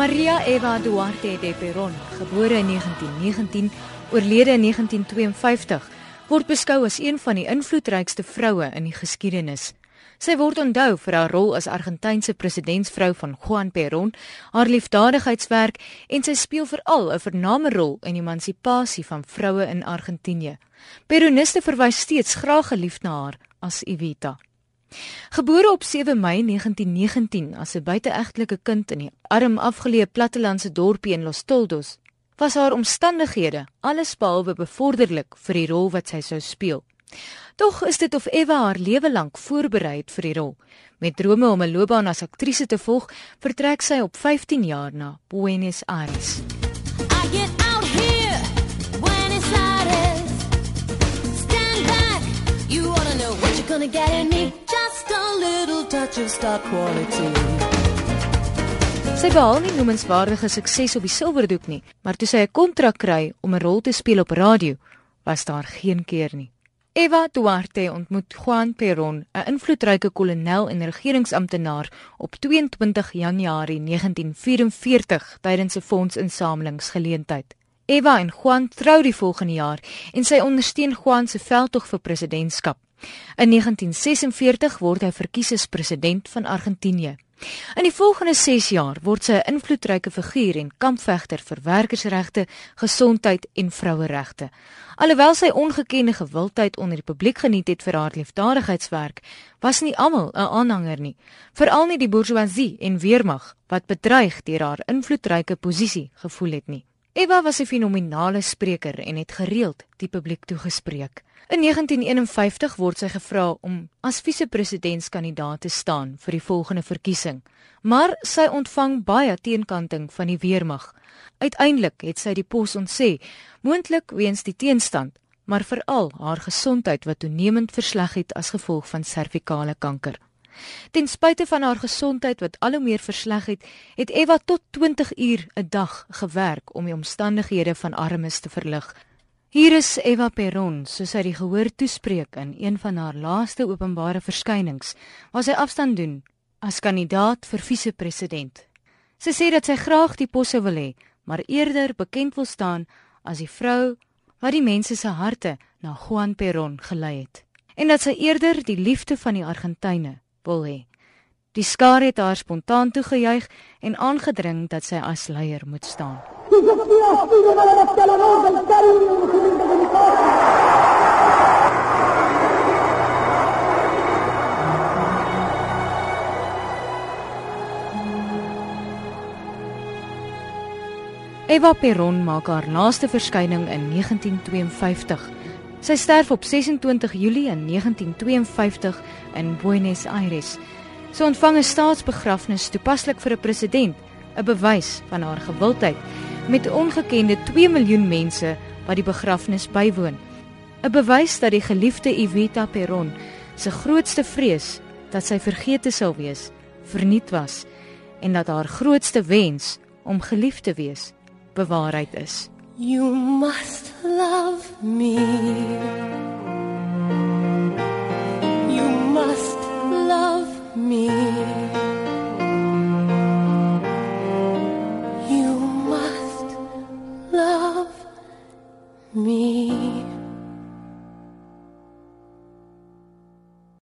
Maria Eva Duarte de Peron, gebore in 1919, oorlede in 1952, word beskou as een van die invloedrykste vroue in die geskiedenis. Sy word onthou vir haar rol as Argentynse presidentsvrou van Juan Perón, haar liefdadigheidswerk en sy speel veral 'n vername rol in die emansipasie van vroue in Argentinië. Peroniste verwys steeds graag geliefd na haar as Evita. Gebore op 7 Mei 1919 as 'n buiteegtelike kind in die arm afgeleë plattelandse dorpie in Los Toldos, was haar omstandighede alles behalwe bevorderlik vir die rol wat sy sou speel. Tog is dit of Eva haar lewe lank voorberei het vir die rol. Met drome om 'n loopbaan as aktrise te volg, vertrek sy op 15 jaar na Buenos Aires. I get out here to get in me touch of star quality. Sy behaal nie noemenswaardige sukses op die silwerdoek nie, maar toe sy 'n kontrak kry om 'n rol te speel op radio, was daar geen keer nie. Eva Duarte ontmoet Juan Perón, 'n invloedryke kolonel en regeringsamptenaar, op 22 Januarie 1944 tydens 'n fondsinsamelingsgeleentheid. Eva en Juan trou die volgende jaar en sy ondersteun Juan se veldtog vir presidentskap. In 1946 word hy verkies as president van Argentinië. In die volgende 6 jaar word sy 'n invloedryke figuur en kampvegter vir werkersregte, gesondheid en vroueregte. Alhoewel sy ongekende gewildheid onder die publiek geniet het vir haar liefdadigheidswerk, was nie almal 'n aanhanger nie, veral nie die bourgeoisie en weermag wat bedreig deur haar invloedryke posisie gevoel het nie. Eva was 'n fenominale spreker en het gereeld die publiek toegespreek. In 1951 word sy gevra om as vise-presidentskandidaat te staan vir die volgende verkiesing, maar sy ontvang baie teenkanting van die weermag. Uiteindelik het sy die pos ontsê, moontlik weens die teenstand, maar veral haar gesondheid wat toenemend versleg het as gevolg van servikale kanker. Ten spyte van haar gesondheid wat al hoe meer versleg het, het Eva tot 20 uur 'n dag gewerk om die omstandighede van armes te verlig. Hier is Eva Perron, soos sy die gehoor toespreek in een van haar laaste openbare verskynings, waar sy afstand doen as kandidaat vir vise-president. Sy sê dat sy graag die posse wil hê, maar eerder bekend wil staan as die vrou wat die mense se harte na Juan Perron gelei het en dat sy eerder die liefde van die Argentyne wil hê. Die skare het haar spontaan toegejuig en aangedring dat sy as leier moet staan. Eva Perron maak haar laaste verskyning in 1952 Sy sterf op 26 Julie in 1952 in Buenos Aires. Sy ontvang 'n staatsbegrafnis toepaslik vir 'n president, 'n bewys van haar gewildheid met ongekende 2 miljoen mense wat die begrafnis bywoon. 'n Bewys dat die geliefde Evita Perón se grootste vrees dat sy vergete sou wees, verniet was en dat haar grootste wens om geliefd te wees bewaarheid is. love me. You must love me. You must love me.